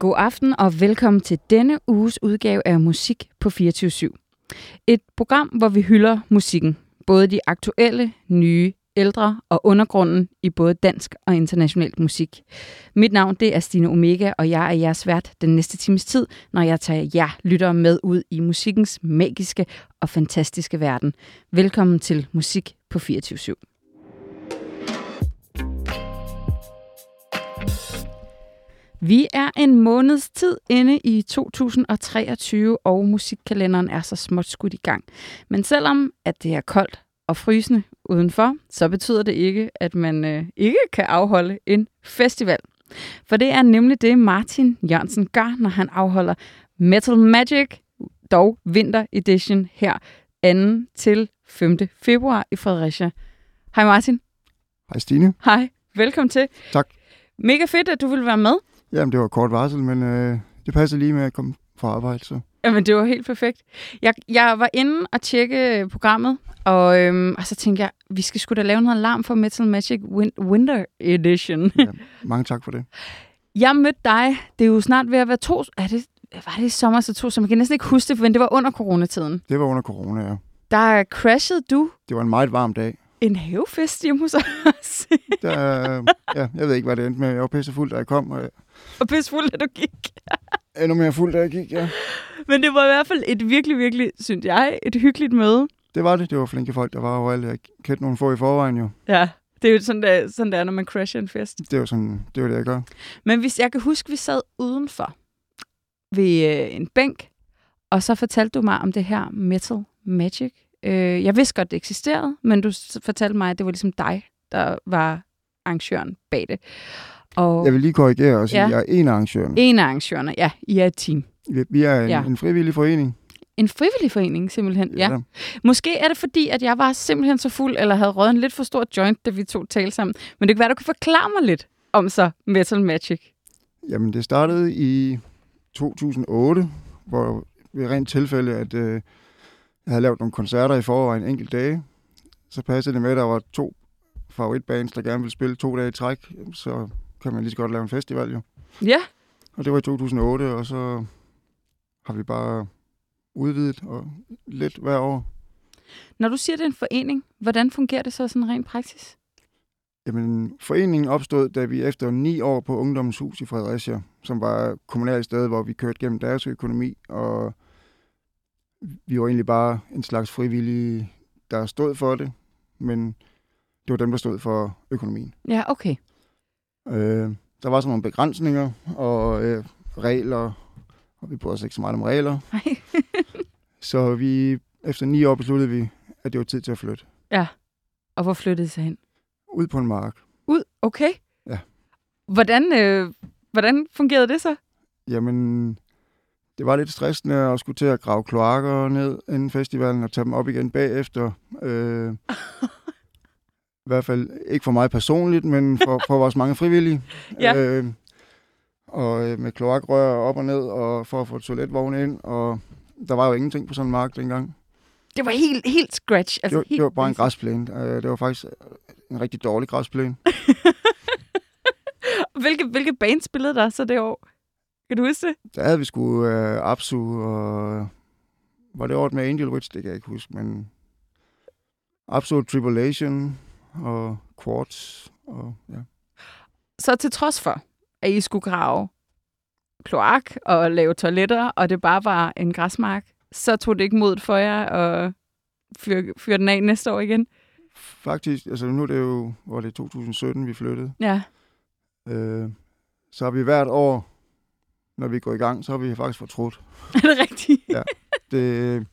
God aften og velkommen til denne uges udgave af Musik på 24-7. Et program, hvor vi hylder musikken. Både de aktuelle, nye, ældre og undergrunden i både dansk og international musik. Mit navn det er Stine Omega, og jeg er jeres vært den næste times tid, når jeg tager jer lyttere med ud i musikkens magiske og fantastiske verden. Velkommen til Musik på 24 Vi er en måneds tid inde i 2023, og musikkalenderen er så småt skudt i gang. Men selvom at det er koldt og frysende udenfor, så betyder det ikke, at man øh, ikke kan afholde en festival. For det er nemlig det, Martin Jørgensen gør, når han afholder Metal Magic, dog Winter Edition her 2. til 5. februar i Fredericia. Hej Martin. Hej Stine. Hej, velkommen til. Tak. Mega fedt, at du vil være med. Jamen, det var kort varsel, men øh, det passer lige med at komme fra arbejde, så... Jamen, det var helt perfekt. Jeg, jeg var inde og tjekke programmet, og, øhm, og så tænkte jeg, vi skal sgu da lave noget alarm for Metal Magic Win- Winter Edition. Ja, mange tak for det. jeg mødte dig, det er jo snart ved at være to... Er det, var det i sommer så to, som jeg kan næsten ikke huske det, men det var under coronatiden. Det var under corona, ja. Der crashede du Det var en meget varm dag. En havefest hjemme hos os. Der, ja, jeg ved ikke, hvad det endte med. Jeg var pisse fuld, da jeg kom, og og pisse fuld, at du gik. er endnu mere fuld, da jeg gik, ja. Men det var i hvert fald et virkelig, virkelig, synes jeg, et hyggeligt møde. Det var det. Det var flinke folk, der var overalt. Jeg kendte nogle få i forvejen, jo. Ja, det er jo sådan, der, sådan der, når man crasher en fest. Det var sådan, det var det, jeg gør. Men hvis jeg kan huske, vi sad udenfor ved øh, en bænk, og så fortalte du mig om det her Metal Magic. Øh, jeg vidste godt, det eksisterede, men du fortalte mig, at det var ligesom dig, der var arrangøren bag det. Og Jeg vil lige korrigere og sige, Ja. at jeg er en af arrangørerne. en af arrangørerne, ja, I er et team. Vi- Vi er en, Ja. ja. en frivillig forening. En frivillig forening, simpelthen. Ja. da. Måske er det fordi, at jeg var simpelthen så fuld, eller havde røget en lidt for stor joint, da vi to talte sammen. Men det kan være, du kan forklare mig lidt om så Metal Magic. Jamen, det startede i 2008, hvor ved rent tilfælde, at øh, jeg havde lavet nogle koncerter i forvejen enkelt dage. Så passede det med, at der var to favoritbands, der gerne ville spille to dage i træk. Så kan man lige så godt lave en festival, jo. Ja, Og det var i 2008, og så har vi bare udvidet og lidt hver år. når du siger, det er en forening, hvordan fungerer det så sådan rent praksis? Jamen, foreningen opstod, da vi efter ni år på Ungdommens Hus i Fredericia, som var et kommunalt sted, hvor vi kørte gennem deres økonomi, og vi var egentlig bare en slags frivillige, der stod for det, men det var dem, der stod for økonomien. Ja, okay. Øh, der var så nogle begrænsninger og øh, regler, og vi bryder os ikke så meget om regler, Nej. så vi efter ni år besluttede vi, at det var tid til at flytte Og hvor flyttede det sig hen? ud på en mark. Ud, okay. Ja. Hvordan, øh, hvordan fungerede det så? Jamen, det var lidt stressende at skulle til at grave kloakker ned inden festivalen og tage dem op igen bagefter. Øh, I hvert fald ikke for mig personligt, men for, for vores mange frivillige. Ja. Øh, og øh, med kloakrør op og ned, og for at få toiletvogne ind, og der var jo ingenting på sådan en mark dengang. Det var helt, helt scratch. Det Altså, var, helt det var bare en græsplæne. Øh, det var faktisk en rigtig dårlig græsplæne. Hvilke, hvilke band spillede der så det år? Kan du huske det? Der havde vi sgu øh, Apsu, og var det året med Angel Witch, det kan jeg ikke huske, men Apsu Tribulation og Quartz, og ja. Så til trods for, at I skulle grave kloak og lave toiletter, og det bare var en græsmark, så tog det ikke modet for jer at fyre, fyre den af næste år igen? Faktisk, altså nu er det jo, hvor det er 2017, vi flyttede, Ja. øh, så har vi hvert år, når vi går i gang, så har vi faktisk fortrudt. Er det rigtigt? Det,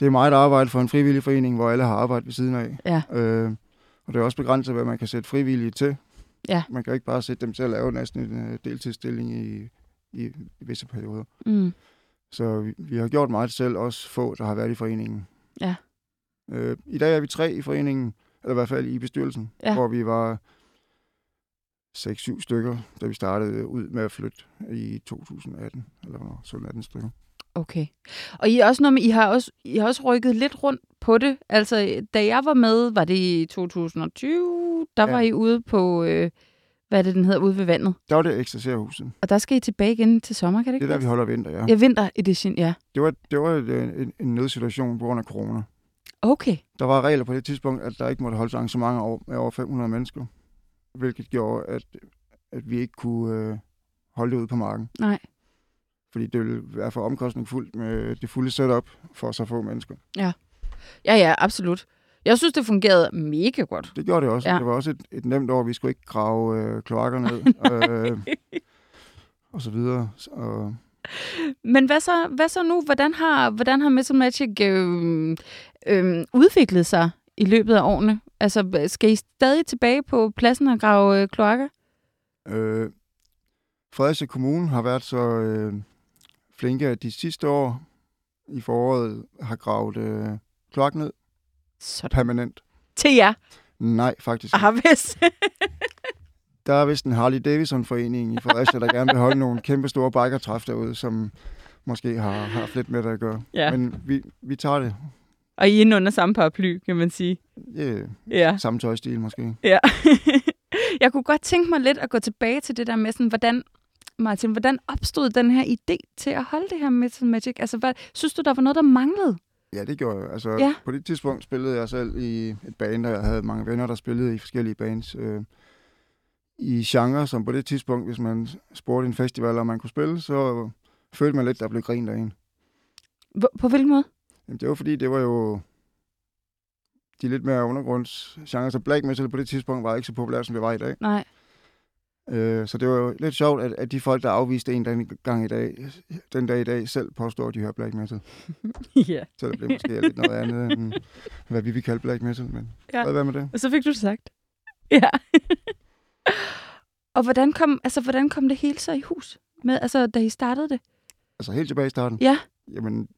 det er meget arbejde for en frivillig forening, hvor alle har arbejde ved siden af. Ja. Øh, og det er også begrænset, hvad man kan sætte frivillige til. Ja. Man kan ikke bare sætte dem til at lave næsten en øh, deltidsstilling i, i, i visse perioder. Mm. Så vi, vi har gjort meget selv, også få, der har været i foreningen. Ja. Øh, I dag er vi tre i foreningen, eller i hvert fald i bestyrelsen, Ja. hvor vi var 6-7 stykker, da vi startede ud med at flytte i 2018, eller hvornår, 17-18 stykker. Okay. Og I, er også noget med, I, har også, I har også rykket lidt rundt på det. Altså, da jeg var med, var det i 2020, der Ja. var I ude på, øh, hvad er det, den hedder, ude ved vandet. Der var det ekstaserhuset. Og der skal I tilbage igen til sommer, kan det Det ikke? er der, vi holder vinter, ja. Ja, vinter edition, ja. Det var, det var øh, en, en nødsituation på grund af corona. Okay. Der var regler på det tidspunkt, at der ikke måtte holdes arrangementer over, med over 500 mennesker. Hvilket gjorde, at, at vi ikke kunne øh, holde det ude på marken. Nej. Fordi det ville være for omkostningsfuldt med det fulde setup for så få mennesker. Ja, ja, absolut. Jeg synes, det fungerede mega godt. Det gjorde det også. Ja. Ja. Det var også et, et nemt år. Vi skulle ikke grave øh, kloakker ned. øh, og så videre. Og, Men hvad så, hvad så nu? Hvordan har, hvordan har Metal Magic øh, øh, udviklet sig i løbet af årene? Altså, skal I stadig tilbage på pladsen og grave øh, kloakker? øh, Fredericia Kommune har været så øh, flinke, at de sidste år i foråret har gravet øh, kloak ned Sådan. permanent. Til jer. Nej, faktisk. Har vist. Der er vist en Harley Davidson-forening i Fredericia, der gerne vil holde nogle kæmpe store bikertræf derude, som måske har har haft lidt med det at gøre. ja. Men vi, vi tager det. Og I er inde under samme paraply, kan man sige. Yeah, Ja. samme tøjstil måske. Ja. jeg kunne godt tænke mig lidt at gå tilbage til det der med, sådan, hvordan, Martin, hvordan opstod den her idé til at holde det her Metal Magic? Altså, hvad, synes du, der var noget, der manglede? Ja, det gjorde jeg. Altså, Ja. På det tidspunkt spillede jeg selv i et band, og jeg havde mange venner, der spillede i forskellige bands. Øh, I genre, som på det tidspunkt, hvis man spurgte en festival, om man kunne spille, så følte man lidt, der blev grint af en. På hvilken måde? Jamen, det var fordi, det var jo de lidt mere undergrundsgenre, så black metal på det tidspunkt var ikke så populært, som det var i dag. Nej. Øh, så det var jo lidt sjovt, at, at de folk, der afviste en den gang i dag, den dag i dag, selv påstår, at de hører black metal. ja. Selvom det måske er lidt noget andet, end hvad vi vil kalde black metal. Men ja. hvad med det? Og så fik du det sagt. Ja. og hvordan kom, altså, hvordan kom det hele så i hus? Med, altså, da I startede det? Altså helt tilbage i starten? Ja. Jamen,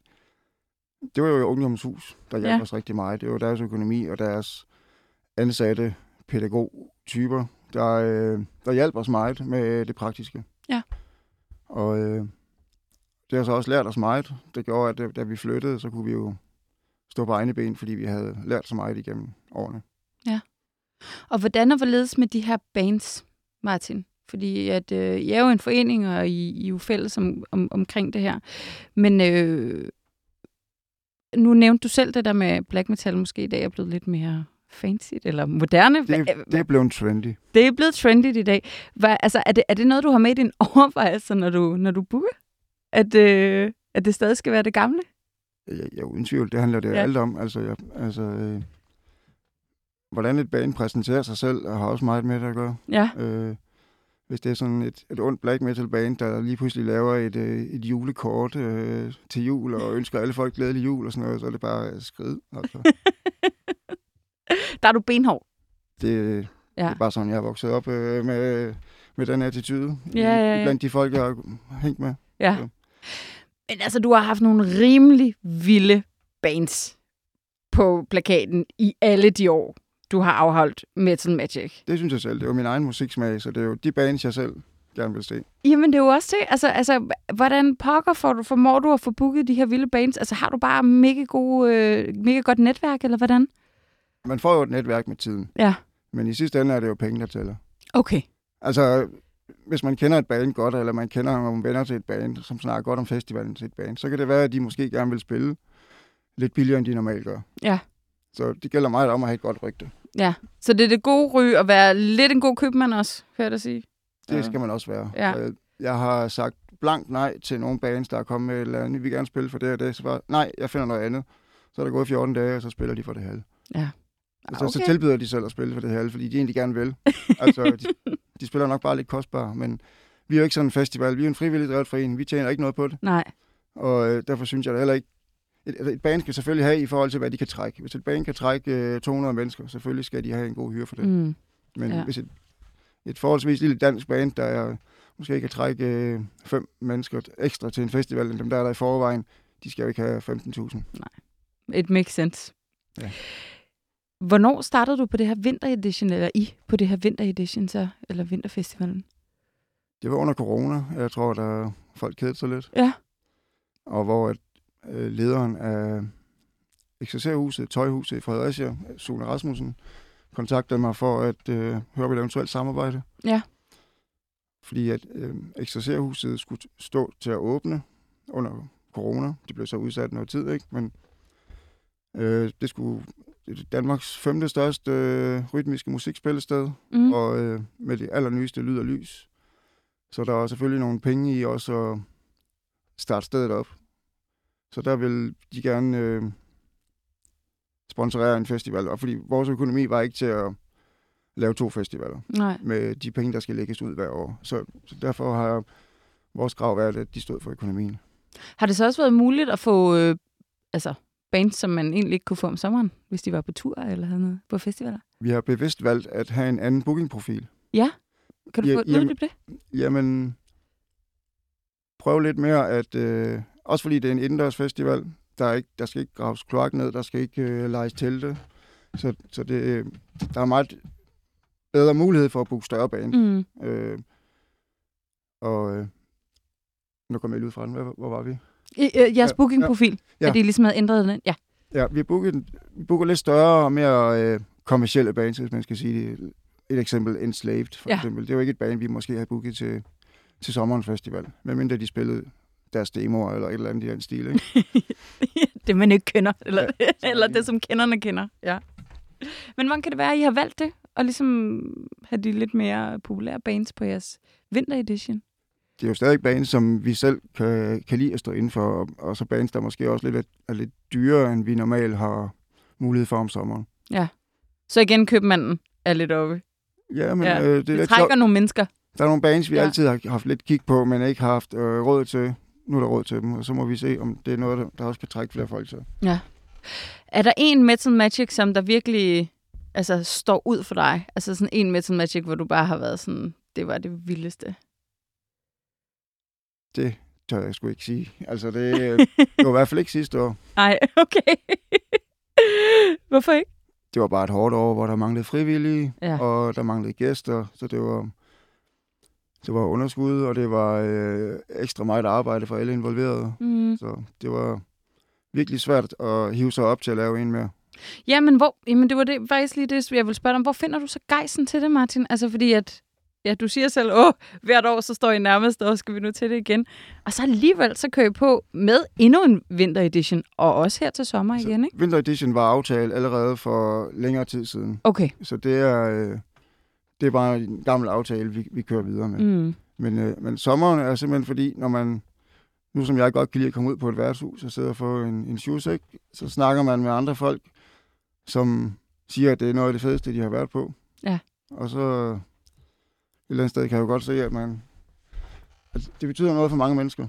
det var jo ungdomshus, der hjalp Ja. ja. os rigtig meget. Det var deres økonomi og deres ansatte pædagogtyper, der, øh, der hjalp os meget med det praktiske. Ja. Og øh, det har så også lært os meget. Det gjorde, at da- da vi flyttede, så kunne vi jo stå på egne ben, fordi vi havde lært så meget igennem årene. Og hvordan og hvorledes med de her bands, Martin? Fordi at, øh, I er jo en forening, og I, I er jo fælles om, om, omkring det her. Men øh, nu nævnte du selv det der med black metal måske i dag er blevet lidt mere fancy eller moderne. Det, Hva- det er blevet trendy. det er blevet trendy i dag. Hvad, altså, er, det, er det noget, du har med i dine overvejelser, når du, når du booker? At, øh, at det stadig skal være det gamle? Jeg, er uden tvivl, det handler det ja. alt om. Altså, jeg, altså øh, hvordan et band præsenterer sig selv, har også meget med det at gøre. Ja. Øh, hvis det er sådan et, et ondt black metal band, der lige pludselig laver et, øh, et julekort øh, til jul, og ønsker alle folk glædelig jul og sådan noget, så er det bare skrid. Altså. Der er du benhård. Det, Ja. det er bare sådan, jeg er vokset op øh, med, med den attitude. Ja, ja, ja. Blandt de folk, jeg har hængt med. Ja. Ja. Men altså, du har haft nogle rimelig vilde bands på plakaten i alle de år, du har afholdt Metal Magic. Det synes jeg selv. Det er jo min egen musiksmag, så det er jo de bands, jeg selv gerne vil se. Jamen, det er jo også det. Altså, altså hvordan pokker får du, formår du at få booket de her vilde bands? Altså, har du bare mega, gode, øh, mega godt netværk, eller hvordan? Man får jo et netværk med tiden, Ja. men i sidste ende er det jo penge, der tæller. Okay. Altså, hvis man kender et band godt, eller man kender nogle venner til et band, som snakker godt om festivalen til et band, så kan det være, at de måske gerne vil spille lidt billigere, end de normalt gør. Ja. Så det gælder meget om at have et godt rygte. Ja. Så det er det gode ry at være lidt en god købmand også, hører jeg sige. Det skal man også være. Ja. Jeg har sagt blankt nej til nogle bands, der er kommet med et eller andet. Vi gerne spille for det og det. Så bare, nej, jeg finder noget andet. Så er der gået 14 dage, og så spiller de for det halve. Ja. Og så, så Okay. tilbyder de selv at spille for det halve, fordi de egentlig gerne vil. altså, de, de spiller nok bare lidt kostbare, men vi er jo ikke sådan en festival. Vi er en frivillig drevet forening. Vi tjener ikke noget på det. Nej. Og øh, derfor synes jeg da heller ikke... Et, et band skal selvfølgelig have i forhold til, hvad de kan trække. Hvis et band kan trække øh, 200 mennesker, selvfølgelig skal de have en god hyre for det. Mm. Men ja. hvis et, et forholdsvis lille dansk band, der er, måske kan trække øh, fem mennesker ekstra til en festival, end dem der er der i forvejen, de skal jo ikke have 15.000. It makes sense. Ja. Hvornår startede du på det her vinteredition, eller I på det her vinteredition, så, eller vinterfestivalen? Det var under corona. Jeg tror, der folk kedede sig lidt. Ja. Og hvor at, øh, lederen af eksercerhuset, tøjhuset i Fredericia, Sune Rasmussen, kontaktede mig for at øh, høre om et eventuelt samarbejde. Ja. fordi at øh, Eksercerhuset skulle stå til at åbne under corona. Det blev så udsat noget tid, ikke? Men øh, det skulle Danmarks femte største øh, rytmiske musikspillested, Mm. og øh, med det allernyeste lyd og lys. Så der er selvfølgelig nogle penge i også at starte stedet op. Så der vil de gerne øh, sponsorere en festival, og fordi vores økonomi var ikke til at lave to festivaler Nej. med de penge, der skal lægges ud hver år. Så, så derfor har vores krav været, at de stod for økonomien. Har det så også været muligt at få øh, altså, bands, som man egentlig ikke kunne få om sommeren, hvis de var på tur eller havde noget på festivaler? Vi har bevidst valgt at have en anden bookingprofil. Kan du Ja, få jamen- uddybe det? Jamen, prøv lidt mere at... Øh, også fordi det er en indendørs festival, der, er ikke, der skal ikke graves kloak ned, der skal ikke øh, lejes telte. Så, så det, øh, der er meget bedre mulighed for at booke større bane. Mm. Øh, og øh, nu kommer jeg lige ud fra den. Hvor, hvor var vi? I, øh, jeres Ja, bookingprofil, ja. at de ligesom havde ændret den? Ja. Ja, vi booker, den- vi booker lidt større og mere øh, kommersielle bands, hvis man skal sige det. Et eksempel, Enslaved for Ja. ja. eksempel. Det er jo ikke et band, vi måske har booket til, til sommerens festival. Medmindre de spillede deres demoer eller et eller andet i den stil. Ikke? det, man ikke kender, eller, ja, eller det, som kenderne kender. Ja. Men hvordan kan det være, at I har valgt det, og ligesom have de lidt mere populære bands på jeres vinteredition? Det er jo stadig bands, som vi selv kan, kan lide at stå inden for, og, så bands, der måske også lidt, er, er lidt dyrere, end vi normalt har mulighed for om sommeren. Så igen, købmanden er lidt oppe. Ja, men Ja, ja, øh, det Det lidt trækker sjovt. nogle mennesker. Der er nogle bands, vi Ja. ja. altid har haft lidt kig på, men ikke har haft øh, råd til. Nu er der råd til dem, og så må vi se, om det er noget, der, også kan trække flere folk til. Er der en Metal Magic, som der virkelig altså, står ud for dig? Altså sådan en Metal Magic, hvor du bare har været sådan, det var det vildeste. Det tør jeg sgu ikke sige. Altså, det, det var i hvert fald ikke sidste år. Nej, okay. Hvorfor ikke? Det var bare et hårdt år, hvor der manglede frivillige, Ja. og der manglede gæster, så det var, det var underskud, og det var øh, ekstra meget arbejde for alle involverede. Mm. Så det var virkelig svært at hive sig op til at lave en mere. Jamen, hvor, jamen, det var det, faktisk lige det, jeg ville spørge dig om. Hvor finder du så gejsen til det, Martin? Altså, fordi at, ja, du siger selv, åh, hvert år, så står I nærmest, og skal vi nu til det igen. Og så alligevel, så kører I på med endnu en vinteredition, og også her til sommer igen, ikke? Winter Edition var aftalt allerede for længere tid siden. Okay. Så det er, øh, det er bare en gammel aftale, vi, vi kører videre med. Mm. Men, øh, men sommeren er simpelthen fordi, når man, nu som jeg godt kan lide at komme ud på et værtshus og sidde og få en, en shoesæk, så snakker man med andre folk, som siger, at det er noget af det fedeste, de har været på. Ja. Og så et eller andet sted kan jeg jo godt se, at man, at det betyder noget for mange mennesker.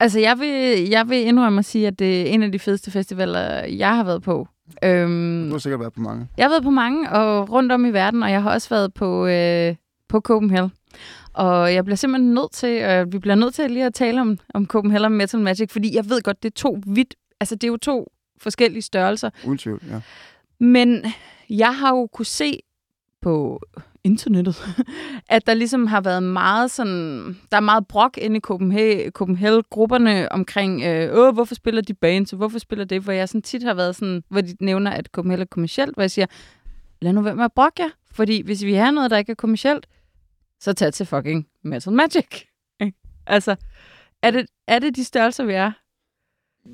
Altså, jeg vil, jeg vil indrømme at sige, at det er en af de fedeste festivaler, jeg har været på. Øhm, Du har sikkert været på mange. Jeg har været på mange og rundt om i verden, og jeg har også været på, øh, på Copenhagen. Og jeg bliver simpelthen nødt til, øh, vi bliver nødt til lige at tale om, om Copenhagen Metal Magic, fordi jeg ved godt, det er to vidt, altså det er jo to forskellige størrelser. Uden tvivl, ja. Men jeg har jo kunne se på internettet, at der ligesom har været meget sådan, der er meget brok inde i Copenhagen, Copenhagen-grupperne omkring, øh, Åh, hvorfor spiller de bands, og hvorfor spiller det, hvor jeg sådan tit har været sådan, hvor de nævner, at Copenhagen er kommercielt, hvor jeg siger, lad nu være med at brokke jer, fordi hvis vi har noget, der ikke er kommercielt, så tag til fucking Metal Magic. Altså, er det, er det de størrelser, vi er?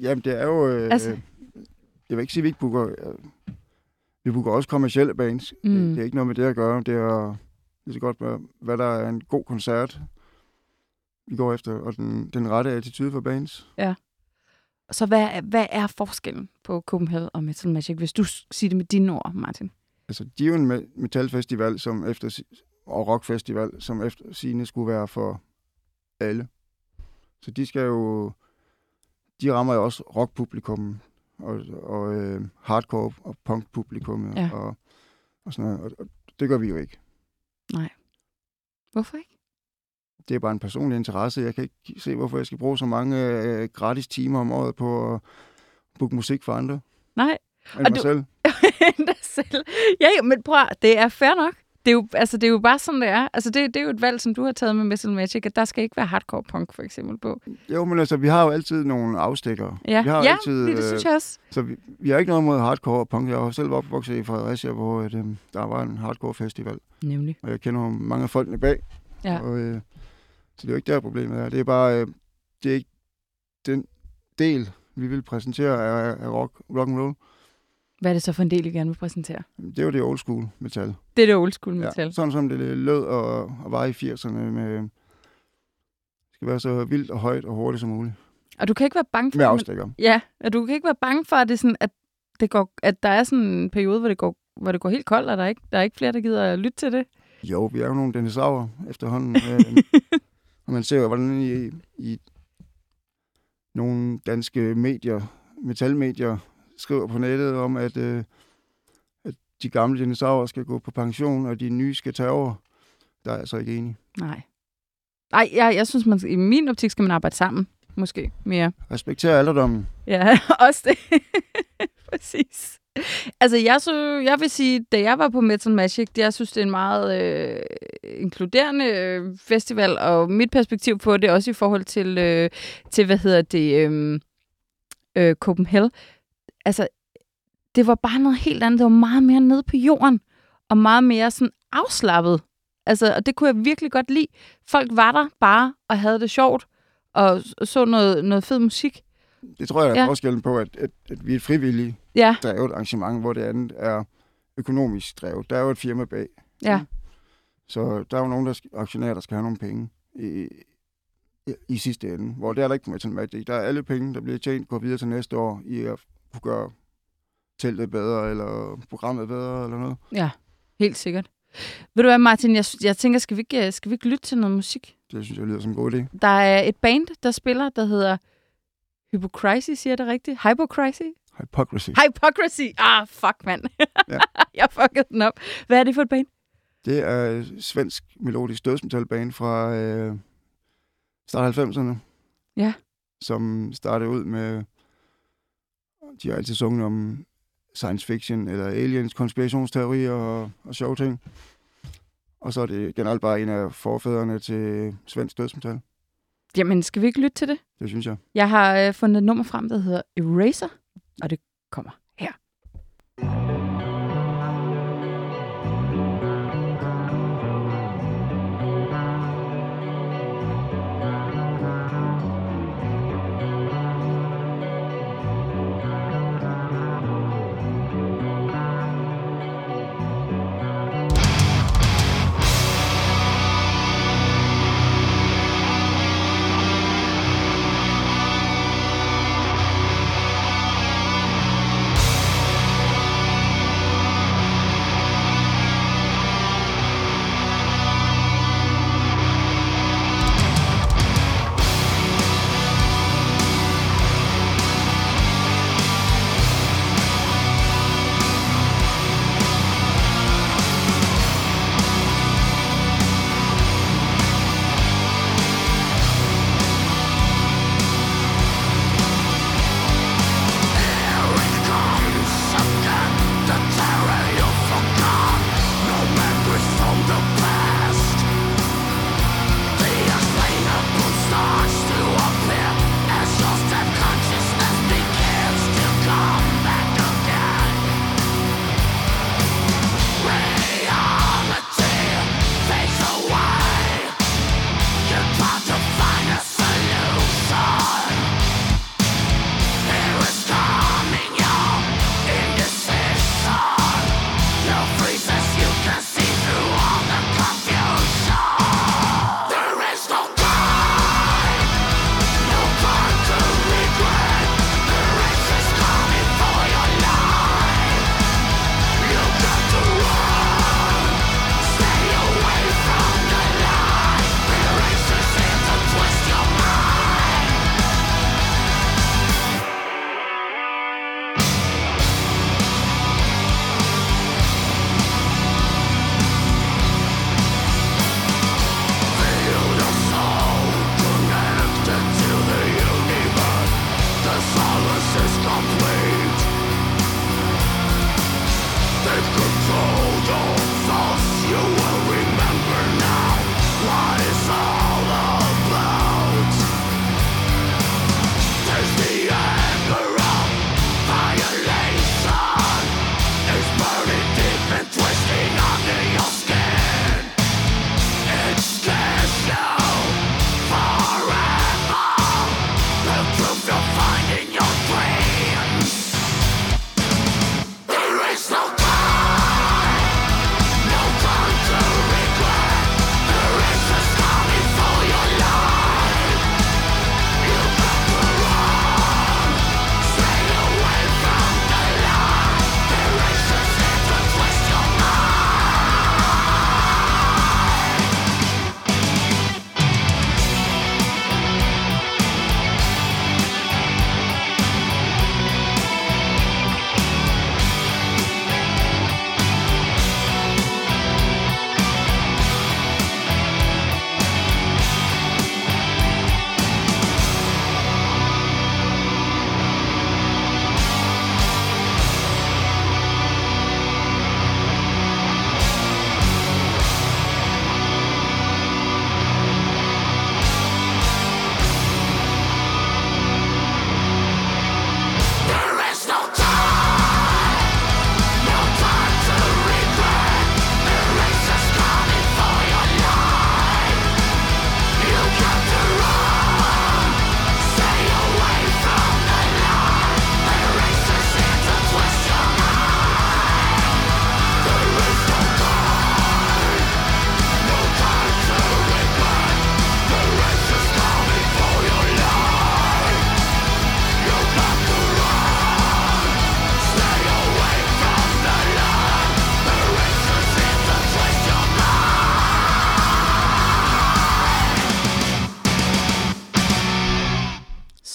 Jamen, det er jo... Øh, Altså- altså... Jeg vil ikke sige, at vi ikke booker... Øh, vi booker også kommercielle bands. Mm. Det, det er ikke noget med det at gøre. Det er lige så godt, hvad, hvad der er en god koncert, vi går efter, og den, den rette attitude for bands. Så hvad, hvad er forskellen på Copenhagen og Metal Magic, hvis du siger det med dine ord, Martin? Altså, de er jo en me- metalfestival som efter, og rockfestival, som efter sine skulle være for alle. Så de skal jo... De rammer jo også rockpublikum og, og øh, hardcore og punkpublikum Ja. og, og sådan noget. Og, og det gør vi jo ikke. Hvorfor ikke? Det er bare en personlig interesse. Jeg kan ikke se, hvorfor jeg skal bruge så mange øh, gratis timer om året på at booke musik for andre Nej, end mig du- selv. dig selv. Ja, men prøv det er fair nok. Det er, jo, altså, det er jo bare sådan, det er. Altså, det, det er jo et valg, som du har taget med Metal Magic, at der skal ikke være hardcore punk, for eksempel, på. Jo, men altså, vi har jo altid nogle afstikkere. Ja, vi har ja altid, det, det øh, synes jeg også. Så vi, vi har ikke noget mod hardcore punk. Jeg har selv opvokset i Fredericia, hvor et, øh, der var en hardcore festival. Nemlig. Og jeg kender mange af folkene bag. Ja. Og, øh, så det er jo ikke der, problemet er. Det er bare, øh, det er ikke den del, vi vil præsentere af, af rock, rock and roll. Hvad er det så for en del, I gerne vil præsentere? Det jo det old school metal. Det er det old school metal. Ja, sådan som det lød og, og var i 80'erne med, det skal være så vildt og højt og hurtigt som muligt. Og du kan ikke være bange for... Med afstikker. Ja, og du kan ikke være bange for, at, det sådan, at, det går, at der er sådan en periode, hvor det går, hvor det går helt koldt, og der er, ikke, der er ikke flere, der gider at lytte til det. Jo, vi er jo nogle dinosaurer efterhånden. øh, og man ser jo, hvordan i, i nogle danske medier, metalmedier, skriver på nettet om, at, øh, at de gamle dinosaurer skal gå på pension, og de nye skal tage over. Der er jeg altså ikke enig. Nej. Nej, jeg, jeg synes, man, i min optik skal man arbejde sammen. Måske mere. Respekter alderdommen. Ja, også det. Præcis. Altså, jeg, så, jeg vil sige, da jeg var på Metal Magic, det, jeg synes, det er en meget øh, inkluderende øh, festival, og mit perspektiv på det, også i forhold til, øh, til hvad hedder det, øh, øh, Copenhagen. Altså, det var bare noget helt andet. Det var meget mere nede på jorden, og meget mere sådan afslappet. Altså, og det kunne jeg virkelig godt lide. Folk var der bare og havde det sjovt, og så noget, noget fed musik. Det tror jeg er Ja. forskellen på, at, at, at vi er et frivilligt Ja, drevet arrangement, hvor det andet er økonomisk drevet. Der er jo et firma bag. ja. Så der er jo nogen, der skal, aktionærer, der skal have nogle penge i, i, i sidste ende. Hvor det er der ikke på Metal Magic. Der er alle penge, der bliver tjent, går videre til næste år i at kunne gøre teltet bedre, eller programmet bedre, eller noget. Ja, helt sikkert. Ved du hvad, Martin, jeg, jeg tænker, skal vi, ikke, skal vi ikke lytte til noget musik? Det synes jeg lyder som en god idé. Der er et band, der spiller, der hedder Hypocrisy, siger jeg det rigtigt? Hypocrisy? Hypocrisy. Hypocrisy! Ah, fuck, mand. Ja. jeg fuckede den op. Hvad er det for et band? Det er et svensk melodisk dødsmetalband fra øh, start 90'erne. Ja. Som startede ud med... De har altid sunget om science fiction eller aliens, konspirationsteorier og, og sjove ting. Og så er det generelt bare en af forfædrene til svensk dødsmetal. Jamen, skal vi ikke lytte til det? Det synes jeg. Jeg har øh, fundet et nummer frem, der hedder Eraser, og det kommer her.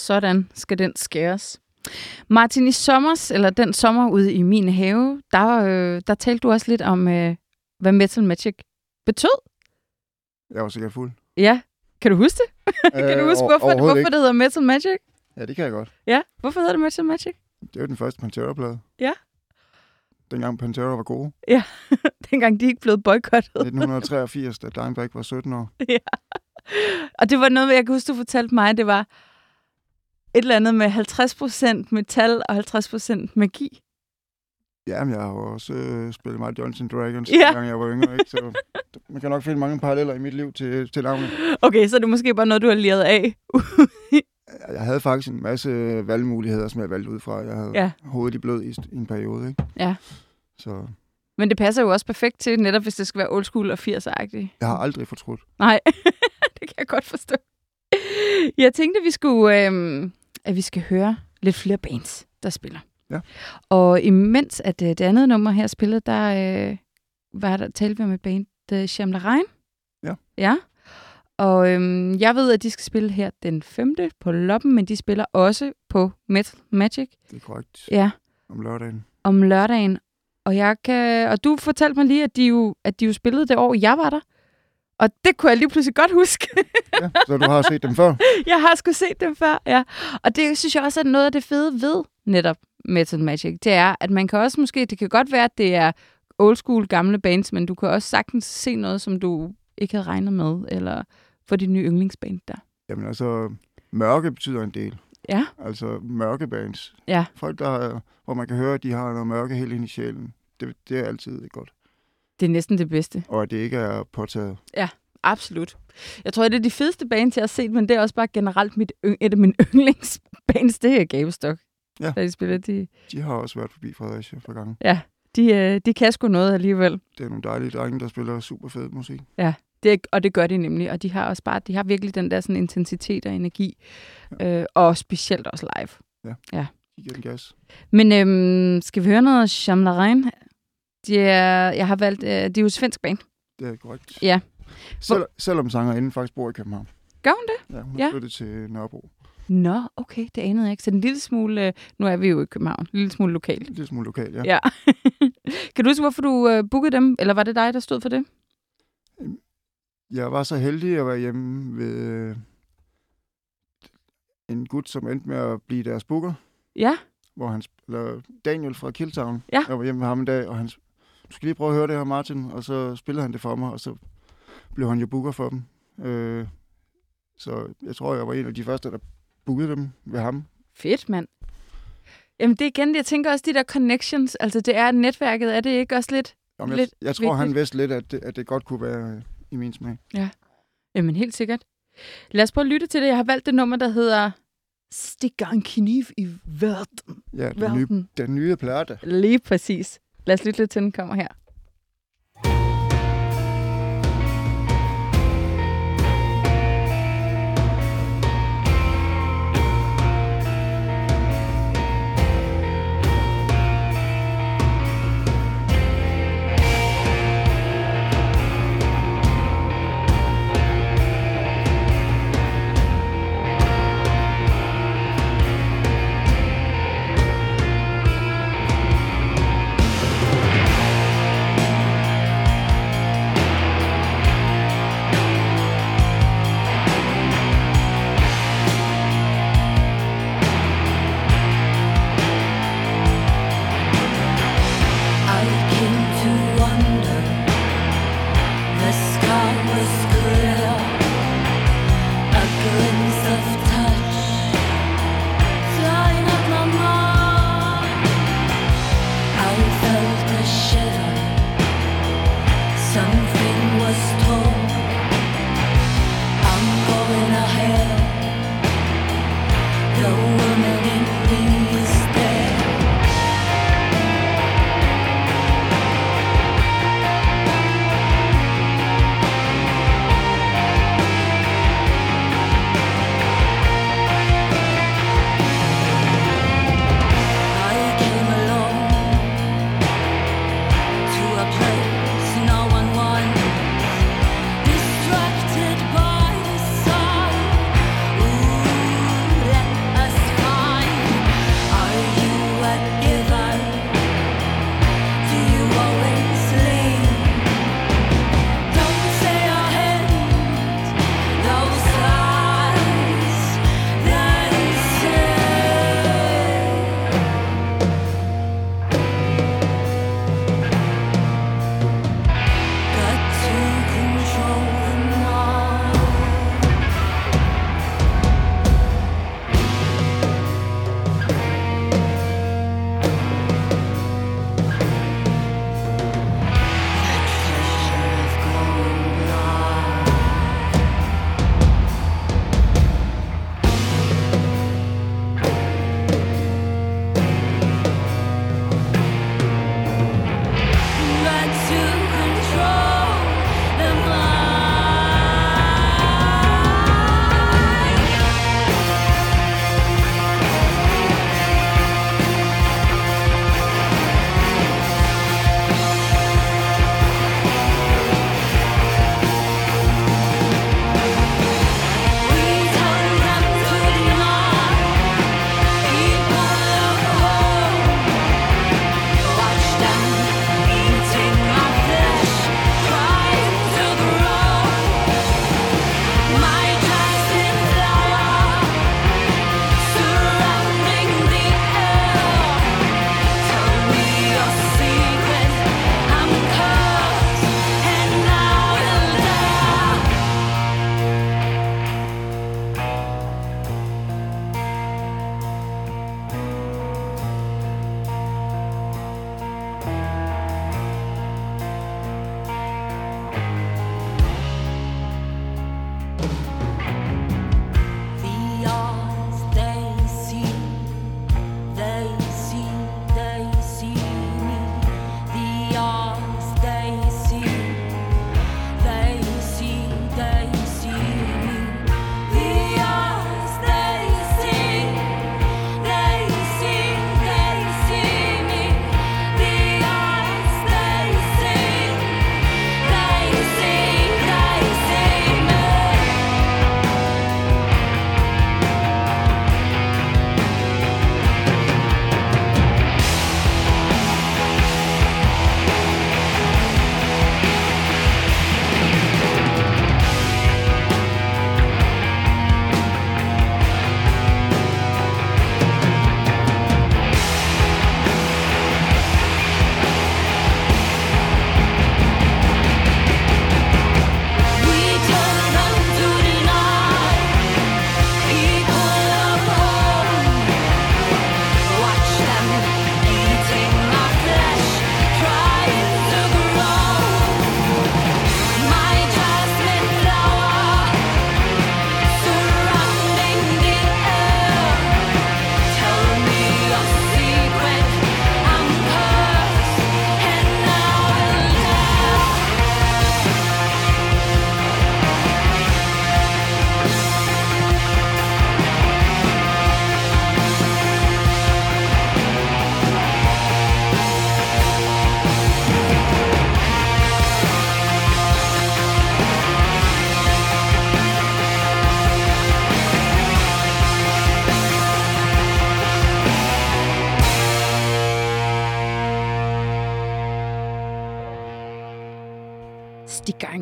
Sådan skal den skæres. Martin, i sommers, eller den sommer ude i min have, der, øh, der talte du også lidt om, øh, hvad Metal Magic betød. Jeg var sikkert fuld. Ja, kan du huske det? kan du huske, Øh, hvorfor, overhovedet hvorfor ikke. det hedder Metal Magic? Ja, det kan jeg godt. Ja, hvorfor hedder det Metal Magic? Det var den første Pantera-plade. Ja. Dengang Pantera var gode. Dengang de ikke blev boykottet. 1983, da Dimebag var 17 år. Og det var noget, jeg kan huske, du fortalte mig, det var et eller andet med 50% metal og 50% magi. Jamen, jeg har jo også øh, spillet meget Dungeons Dragons, Ja. ja. jeg var yngre, ikke? Så man kan nok finde mange paralleller i mit liv til, til navnet. Okay, så er det måske bare noget, du har læret af. Jeg havde faktisk en masse valgmuligheder, som jeg valgte ud fra. Jeg havde Ja. ja. hovedet i blød i, i en periode, ikke? Ja. Så Men det passer jo også perfekt til, netop hvis det skal være old school og 80'er-agtigt. jeg har aldrig fortrudt. Nej, det kan jeg godt forstå. Jeg tænkte, vi skulle, øhm, at vi skal høre lidt flere bands, der spiller. Ja. Og imens at øh, det andet nummer her spillede, der øh, var der talte vi om et band, The Shamla Ja. Ja. Og øhm, jeg ved, at de skal spille her den 5. på Loppen, men de spiller også på Metal Magic. Det er korrekt. Ja. Om lørdagen. om lørdagen. Og, jeg kan, og du fortalte mig lige, at de, jo, at de jo spillede det år, jeg var der. Og det kunne jeg lige pludselig godt huske. Ja, så du har set dem før? jeg har sgu set dem før, ja. Og det synes jeg også er noget af det fede ved netop Metal Magic. Det er, at man kan også måske, det kan godt være, at det er old school gamle bands, men du kan også sagtens se noget, som du ikke havde regnet med, eller for dit nye yndlingsband der. Jamen altså, mørke betyder en del. Ja, Altså mørke bands. Ja. Folk, der hvor man kan høre, at de har noget mørke helt ind i sjælen. Det, det er altid godt. Det er næsten det bedste. Og at det ikke er påtaget. Absolut. Jeg tror, det er de fedeste bands, jeg har set, men det er også bare generelt mit, et af mine yndlingsbands, det er Gavestok. Ja. Da de spiller, de, De har også været forbi Fredericia for gange. de, øh, de kan sgu noget alligevel. Det er nogle dejlige drenge, der spiller super fed musik. Det, er- og det gør de nemlig, og de har også bare, de har virkelig den der sådan intensitet og energi, øh, og specielt også live. De giver den gas. Men øhm, skal vi høre noget af Shamlarein? De er, jeg har valgt, øh, det er jo svensk band. Det er korrekt. Ja. Sel, selvom sangerinden faktisk bor i København. Gør hun det? Ja, hun Ja. flyttet til Nørrebro. Nå, okay, det anede jeg ikke. Så en lille smule, øh, nu er vi jo i København, en lille smule lokal. En lille smule lokal, ja. Ja. kan du huske, hvorfor du øh, bookede dem? Eller var det dig, der stod for det? Jeg var så heldig at være hjemme ved øh, en gut, som endte med at blive deres booker. Ja. hvor han, eller Daniel fra Killtown. Ja. Jeg var hjemme med ham en dag, og han, skal lige prøve at høre det her, Martin, og så spillede han det for mig, og så blev han jo booker for dem. Øh, så jeg tror, jeg var en af de første, der bookede dem ved ham. Fedt, mand. Jamen det er igen, jeg tænker også de der connections, altså det er netværket, er det ikke også lidt? Om jeg, Lidt jeg tror, han vigtigt. vidste lidt, at det, at det godt kunne være øh, i min smag. Jamen helt sikkert. Lad os prøve at lytte til det. Jeg har valgt det nummer, der hedder Stikker en kniv i verden. Ja, den nye, den nye plade. Lige præcis. Lad os lytte lidt til, den kommer her.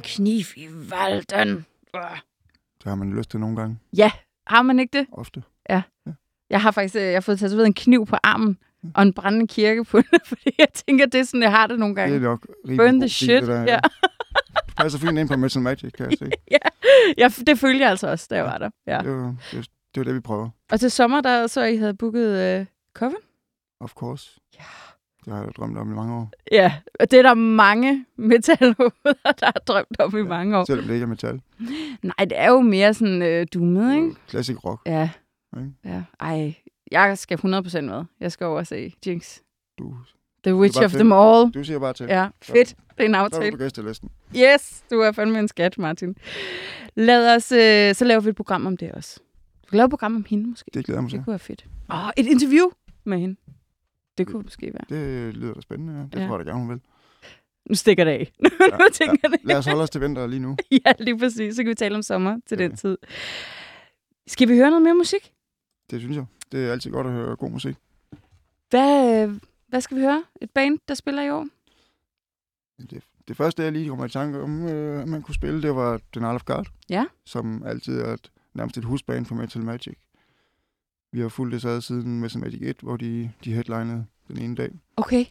Kniv i valden. Øh. Det har man lyst til nogle gange. Ja, har man ikke det? Ofte. Jeg har faktisk øh, jeg har fået tatoveret en kniv på armen og en brændende kirke på den, fordi jeg tænker, det er sådan, jeg har det nogle Det er gange. nok Burn the shit. det der, ja. Du passer fint ind på Metal Magic, kan jeg se. ja, det følte jeg altså også, da jeg var der. Ja. Det, var, det, det var det, vi prøver. Og til sommer, der så I havde booket øh, Coven? Of course. Ja. Det har jeg drømt om i mange år. Ja, og det er der mange metalhoveder, der har drømt om i mange år. Selvom det ikke er metal. Nej, det er jo mere sådan øh, dummet, ikke? Classic rock. Ja. Ikke? ja. Ej, jeg skal 100% med. Jeg skal over og se Jinx. Du, The Witch of til. them all. du siger bare til. Ja, fedt. Det er en Så er aftale. du på gæstelisten. Yes, du er fandme en skat, Martin. Lad os, øh, så laver vi et program om det også. Du kan lave et program om hende, måske. Det glæder mig til. Det kunne være fedt. Åh, et interview med hende. Det kunne måske være. Det lyder da spændende. Ja. Det Ja. ja. tror jeg da gerne, hun vil. Nu stikker det af. nu Ja, tænker jeg det. Lad os holde os til vinter lige nu. Ja, lige præcis. Så kan vi tale om sommer til Ja. den tid. Skal vi høre noget mere musik? Det synes jeg. Det er altid godt at høre god musik. Hvad, hvad skal vi høre? Et band, der spiller i år? Det, det første, jeg lige kommer i tanke om, øh, man kunne spille, det var Denial of God. Ja. Som altid er et, nærmest et husband for Metal Magic. Vi har fulgt det sad siden Metal Magic 1, hvor de, de headlinede den ene dag. Okay.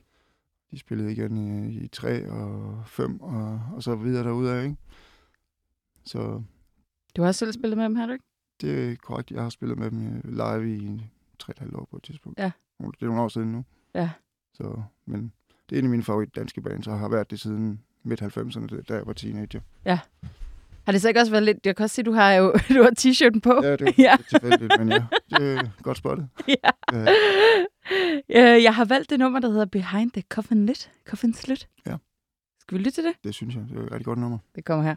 De spillede igen i, i 3 og 5 og, og så videre derudad, ikke? Så Du har også selv spillet med dem, har du ikke? det er korrekt. Jeg har spillet med dem øh, live i 3,5 år på et tidspunkt. Ja. Det er nogle år siden nu. Ja. Så, men det er en af mine favorit danske bands, og har været det siden midt-90'erne, da jeg var teenager. Har det så ikke også været lidt... Jeg kan også se, du har jo du har t-shirten på. Ja, det var Ja. tilfældigt, men ja, det er godt spottet. ja. Ja. Øh, Jeg har valgt det nummer, der hedder Behind the Coffin Lit. Coffin Slit. Ja. Skal vi lytte til det? Det synes jeg, det er et rigtig godt nummer. Det kommer her.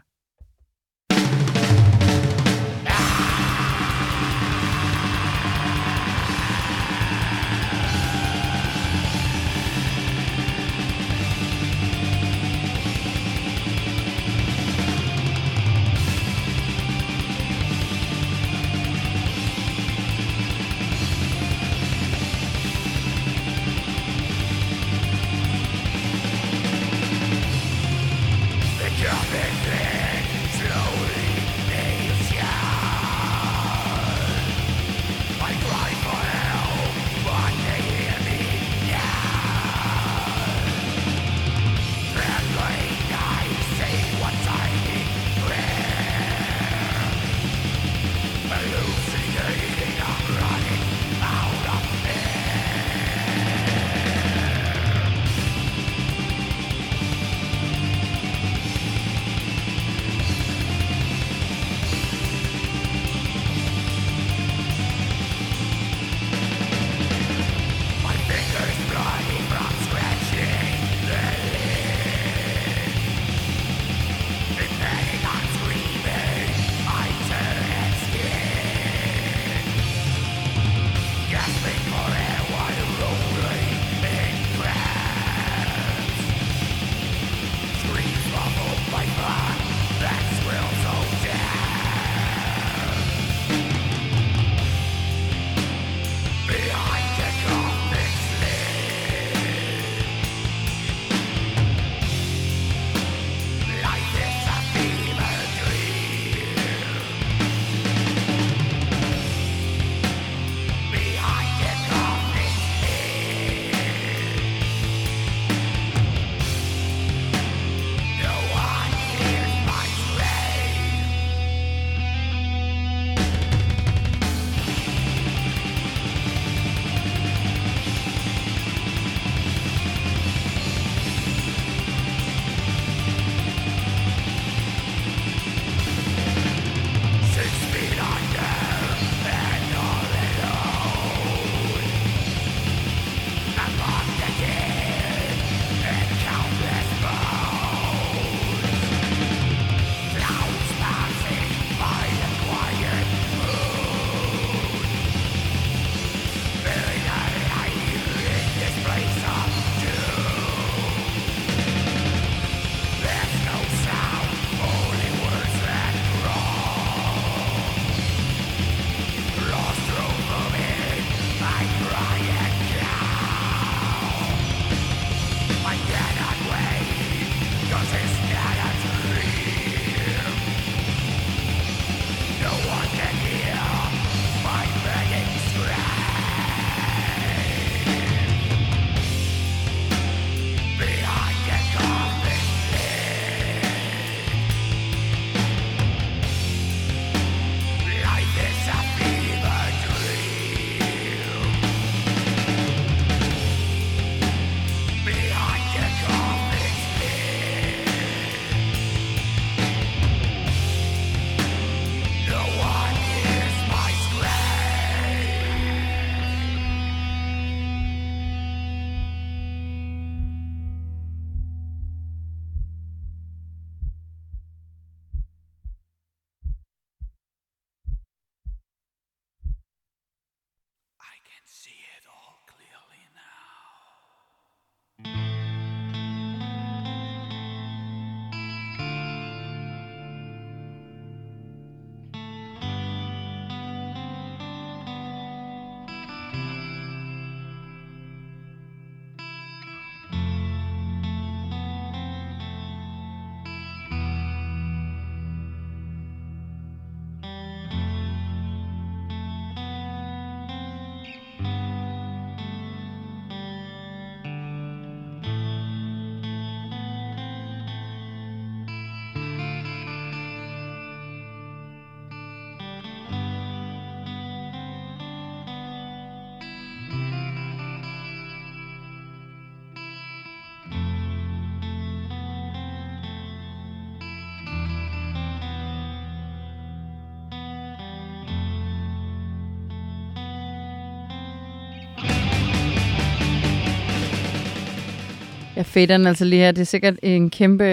Jeg fader den altså lige her. Det er sikkert en kæmpe...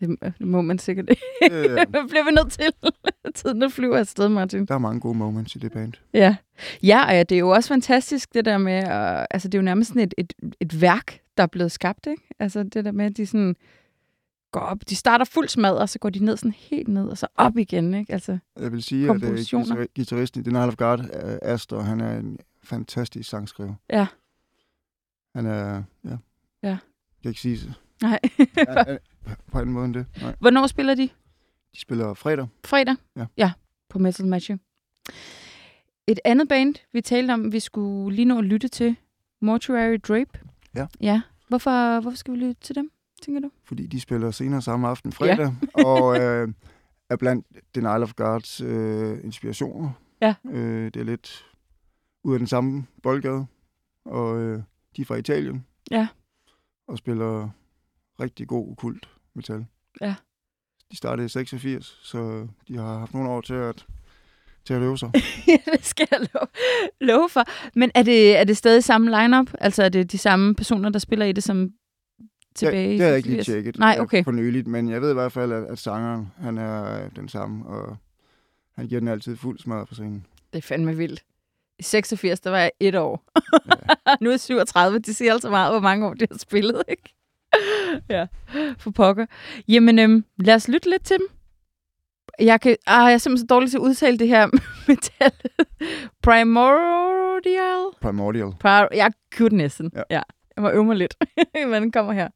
Det må man sikkert ikke. Øh, Det bliver vi nødt til. Tiden flyver afsted, Martin. der er mange gode moments i det band. Ja. ja, og ja, det er jo også fantastisk, det der med... at- altså, det er jo nærmest sådan et, et, et værk, der er blevet skabt, ikke? Altså, det der med, at de sådan går op. De starter fuld smad, og så går de ned sådan helt ned, og så op igen, ikke? Altså, Jeg vil sige, at guitar- guitaristen i Nile of God, øh, Astor, han er en fantastisk sangskriver. Ja. Han er, ja. Ja. Jeg kan ikke sige det. nej. På en måde end det. Nej. Hvornår spiller de? De spiller fredag. Fredag? Ja. Ja, på Metal Matching. Et andet band, vi talte om, vi skulle lige nå at lytte til, Mortuary Drape. Ja. Ja. Hvorfor, hvorfor skal vi lytte til dem, tænker du? fordi de spiller senere samme aften fredag, og øh, er blandt Nile of Gods øh, inspirationer. Ja. Øh, det er lidt ud af den samme boldgade, og øh, de er fra Italien. Ja. Og spiller rigtig god kult metal. Ja. De startede i 86, så de har haft nogle år til at, til at øve sig. ja, det skal jeg love, love for. Men er det, er det stadig samme lineup? Altså er det de samme personer, der spiller i det som tilbage i det har jeg ikke lige 86? tjekket Nej, okay. for nyligt, men jeg ved i hvert fald, at, at sangeren han er øh, den samme, og han giver den altid fuld smadret på scenen. Det er fandme vildt. I 86, der var jeg et år. Ja. nu er jeg 37. De siger altså meget, hvor mange år de har spillet, ikke? ja, for pokker. Jamen, øhm, lad os lytte lidt til dem. Jeg, kan, ah, jeg er simpelthen så dårlig til at udtale det her metal. Primordial? Primordial. Pri- jeg kunne næsten. Ja. ja. Jeg må øve mig lidt, men den kommer her.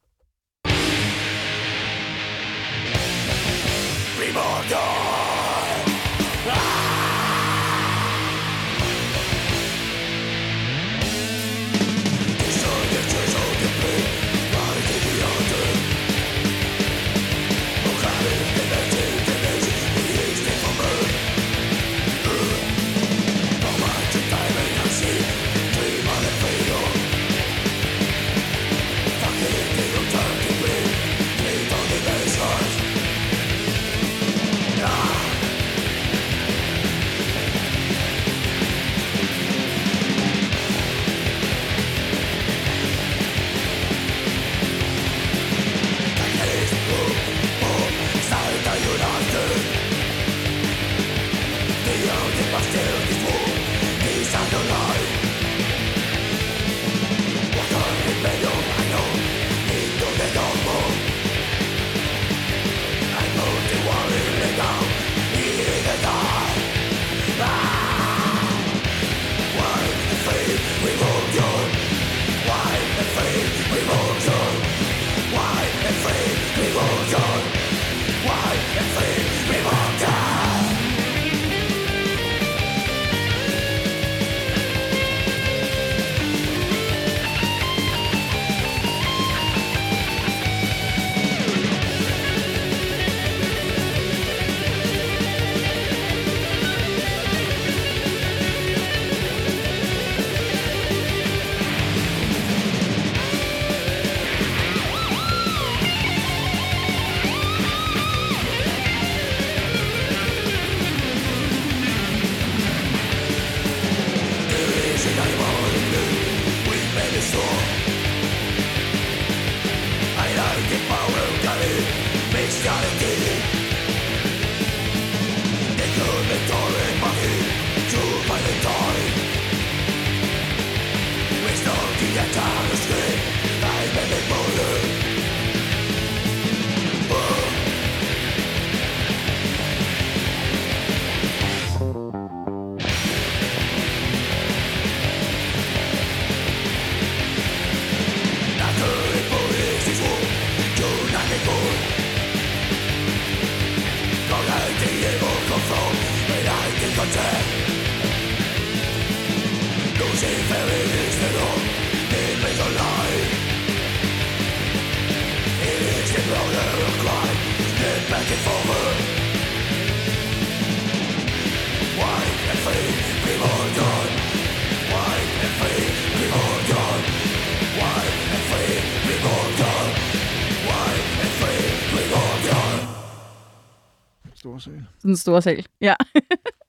Stor sal. Den store sal. Ja.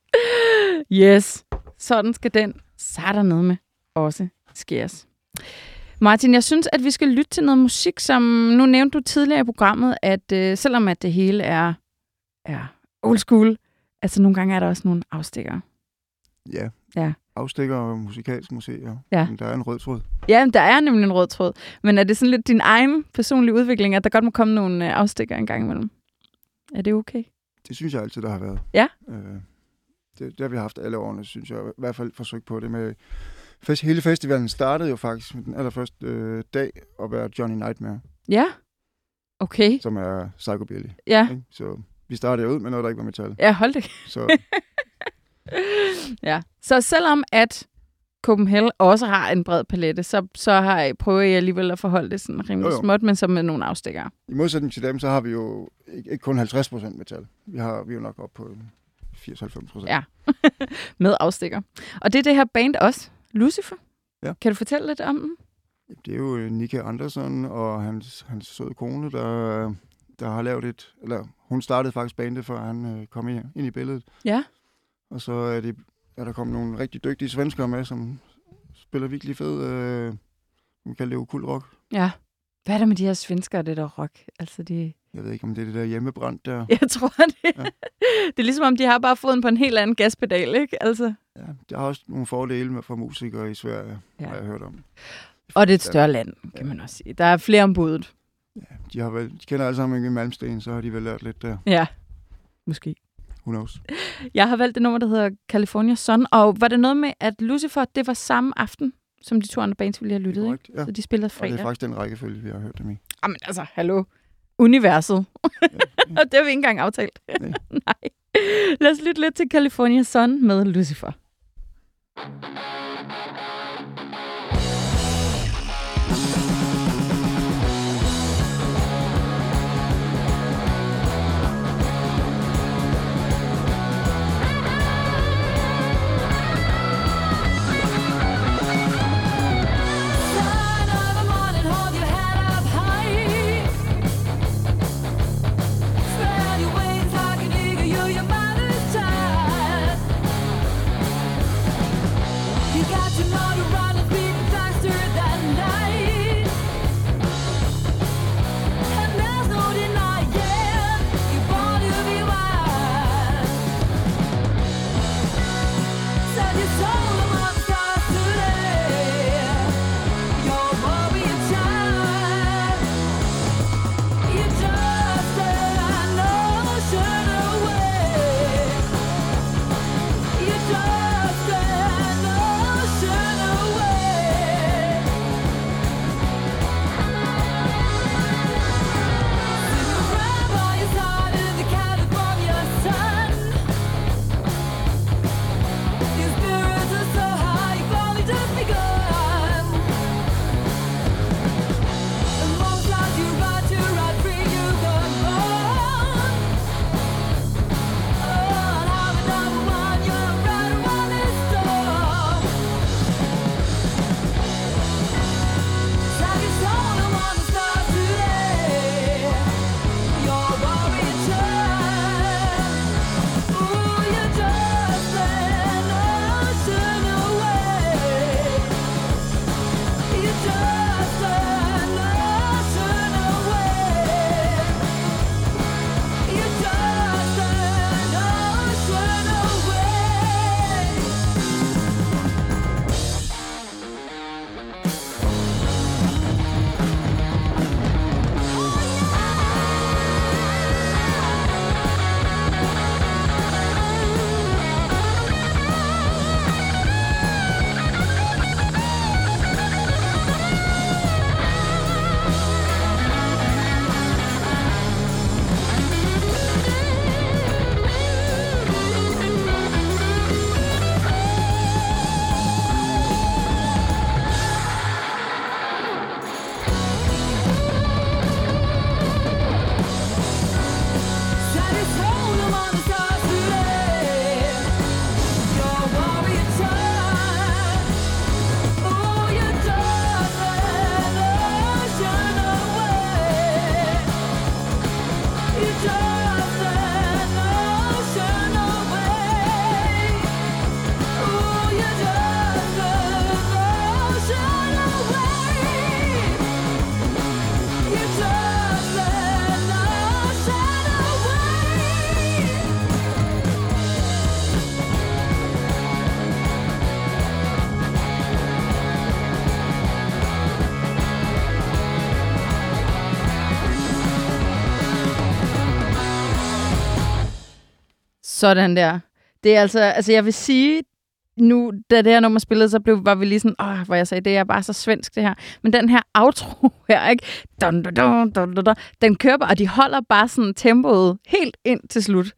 yes. Sådan skal den ned med også skæres. Martin, jeg synes, at vi skal lytte til noget musik, som nu nævnte du tidligere i programmet, at øh, selvom at det hele er, er old school, altså nogle gange er der også nogle afstikker. Ja. Ja. Afstikker og musikalsk musik, ja. Men der er en rød tråd. Ja, der er nemlig en rød tråd. Men er det sådan lidt din egen personlige udvikling, at der godt må komme nogle øh, afstikker en gang imellem? Er det okay? Det synes jeg altid, der har været. Ja. Øh, det, det har vi haft alle årene, synes jeg. I hvert fald forsøgt på det med... Fest, hele festivalen startede jo faktisk med den allerførste øh, dag at være Johnny Nightmare, Ja. Okay. som er psychobilly. Ja. Ikke? Så vi startede ud med noget, der ikke var metal. Ja, hold det. Så Ja. Så selvom at Copenhagen også har en bred palette, så, så har jeg, prøver jeg alligevel at forholde det sådan rimelig Jo, jo. småt, men så med nogle afstikker. i modsætning til dem, så har vi jo ikke, ikke kun 50% metal. Vi, har, vi er jo nok op på 80-90%. Ja. Med afstikker. Og det er det her band også, Lucifer. Ja. Kan du fortælle lidt om dem? Det er jo øh, Nika Andersen og hans, hans søde kone, der, der har lavet et... Eller hun startede faktisk bandet, før han øh, kom ind, ind i billedet. Ja. Og så er, det, er der kommet nogle rigtig dygtige svenskere med, som spiller virkelig fed... Øh, man kan leve kul rock. Ja. Hvad er der med de her svenskere, det der rock? Altså, de... Jeg ved ikke, om det er det der hjemmebrand der. Jeg tror, det, ja. Ja. det er ligesom, om de har bare foden på en helt anden gaspedal, ikke? Altså. Ja, det har også nogle fordele med for musikere i Sverige, Ja. ja. har jeg hørt om. Og det er et større land, kan man også sige. Der er flere om budet. De, har vel, de kender alle sammen ikke Malmsten, så har de vel lært lidt der. Ja, måske. Who knows? Jeg har valgt det nummer, der hedder California Sun, og var det noget med, at Lucifer, det var samme aften, som de to andre bands, vi lige har lyttet, ikke? Korrekt, ja. Så de spillede Og det er fredag. faktisk den rækkefølge, vi har hørt dem i. Jamen altså, hallo. Universet. Og det har vi ikke engang aftalt. Nej. Nej. Lad os lytte lidt til California Sun med Lucifer. Son Sådan der. Det er altså, altså jeg vil sige, nu, da det her nummer spillede, så blev, var vi lige sådan, åh, hvor jeg sagde, det er bare så svensk det her. Men den her outro her, ikke? Dun, dun, dun, dun, dun, dun, den kører bare, og de holder bare sådan tempoet helt ind til slut.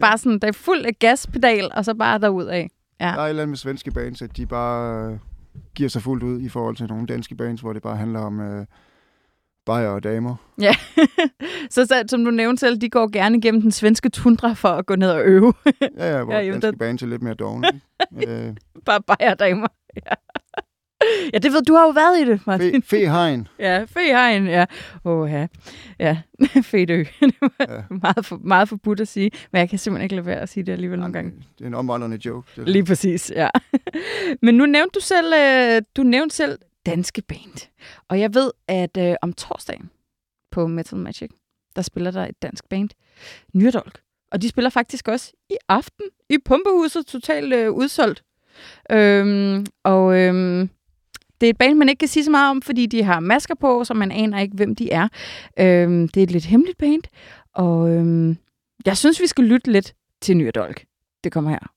Bare sådan, der er fuld af gaspedal, og så bare derud af. Ja. Der er et eller andet med svenske bands, at de bare giver sig fuldt ud i forhold til nogle danske bands, hvor det bare handler om øh, bajer og damer. Ja, så, så som du nævnte selv, de går gerne igennem den svenske tundra for at gå ned og øve. Ja, ja, hvor Ja, ja, jo, danske den- bands er lidt mere dogne. øh, Bare bajerdamer. Ja. ja, det ved du har jo været i det, Martin. fe, Fehegn. Ja, Fehegn, ja. Åh, ja. Ja, Fedø. det var Ja. meget, for, meget forbudt at sige, men jeg kan simpelthen ikke lade være at sige det alligevel nogle gange. Det er en omvandrende joke. Det Lige præcis, ja. Men nu nævnte du selv, øh, du nævnte selv danske band. Og jeg ved, at øh, om torsdagen på Metal Magic, der spiller der et dansk band, Nyrdolk. Og de spiller faktisk også i aften i Pumpehuset, totalt øh, udsolgt. Øhm, og øhm, det er et band, man ikke kan sige så meget om, fordi de har masker på, så man aner ikke, hvem de er. Øhm, det er et lidt hemmeligt band, og øhm, jeg synes, vi skal lytte lidt til Nyrdolk. Det kommer her.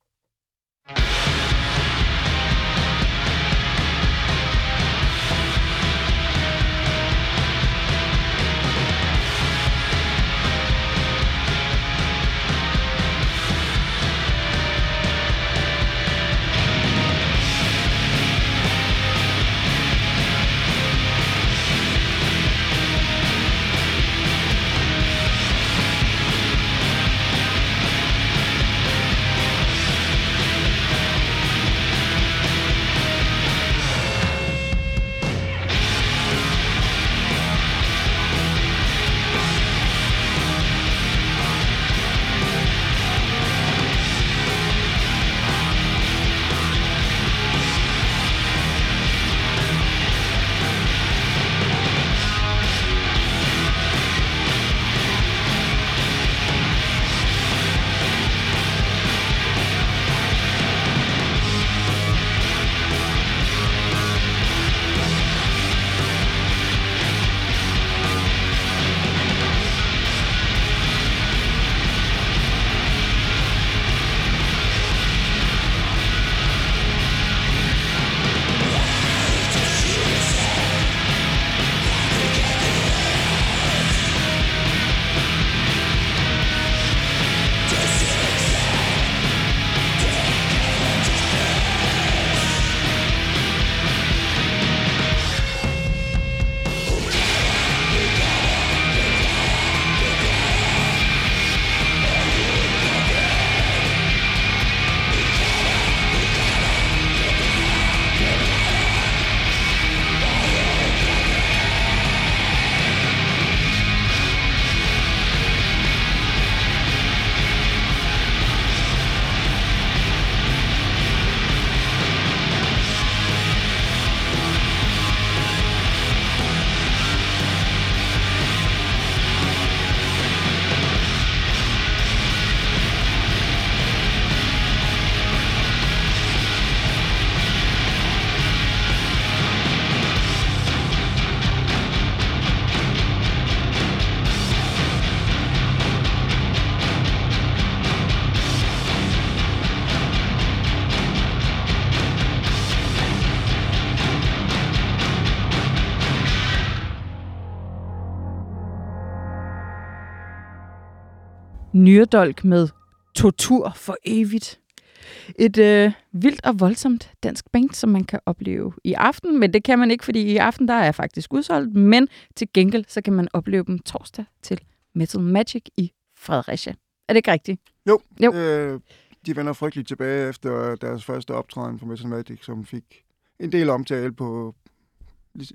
Nyrdolk med Tortur for evigt. Et øh, vildt og voldsomt dansk band, som man kan opleve i aften, men det kan man ikke, fordi i aften der er faktisk udsolgt, men til gengæld så kan man opleve dem torsdag til Metal Magic i Fredericia. Er det ikke rigtigt? Jo, Jo. Øh, de vender frygteligt tilbage efter deres første optræden for Metal Magic, som fik en del omtale på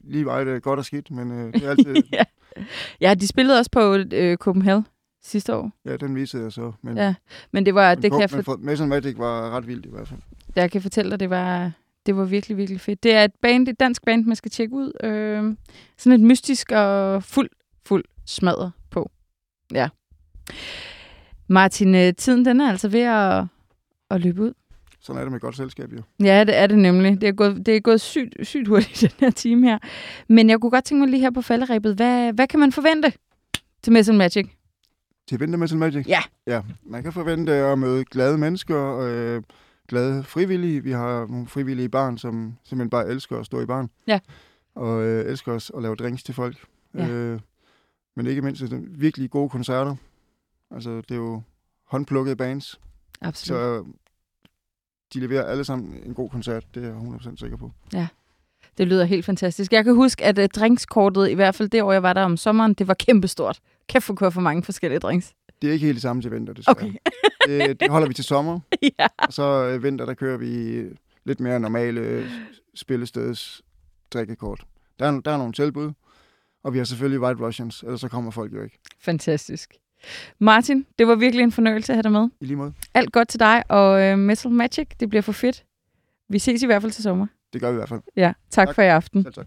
lige, var det godt og skidt, men øh, det er altid, ja. ja, de spillede også på øh, Copenhagen sidste år, ja, den viste jeg så. Men, Ja, men det var, men, det på, kan jeg, for, Metal Magic var ret vildt i hvert fald. jeg kan fortælle dig, det var, det var virkelig, virkelig fedt. Det er et band, et dansk band, man skal tjekke ud. Øh, sådan et mystisk og fuld, fuld smadret på. Ja. Martin, øh, tiden den er altså ved at, at løbe ud. Sådan er det med godt selskab, jo. Ja, det er det nemlig. Det er gået, det er gået sygt, sygt hurtigt, den her time her. Men jeg kunne godt tænke mig lige her på falderæbet. Hvad, hvad kan man forvente til Metal Magic? Til Metal Magic? Ja. Ja, man kan forvente at møde glade mennesker, øh, glade frivillige. Vi har nogle frivillige barn, som simpelthen bare elsker at stå i barn. Ja. Og øh, elsker os at lave drinks til folk. Ja. Øh, men ikke mindst øh, virkelig gode koncerter. Altså, det er jo håndplukkede bands, Absolut. så de leverer alle sammen en god koncert. Det er jeg 100% sikker på. Det lyder helt fantastisk. Jeg kan huske, at uh, drinkskortet, i hvert fald det år, jeg var der om sommeren, det var kæmpestort. Kæft for køre for mange forskellige drinks. Det er ikke helt det samme til vinter, desværre. Okay. det, det holder vi til sommer. ja. Og så øh, vinter, der kører vi lidt mere normale øh, spillesteds drikkekort. Der er, der er nogle tilbud, og vi har selvfølgelig White Russians, ellers så kommer folk jo ikke. Fantastisk. Martin, det var virkelig en fornøjelse at have dig med. I lige måde. Alt godt til dig, og uh, Metal Magic, det bliver for fedt. Vi ses i hvert fald til sommer. Det gør vi i hvert fald. Ja, tak, tak. Tak. for i aften. Selv tak.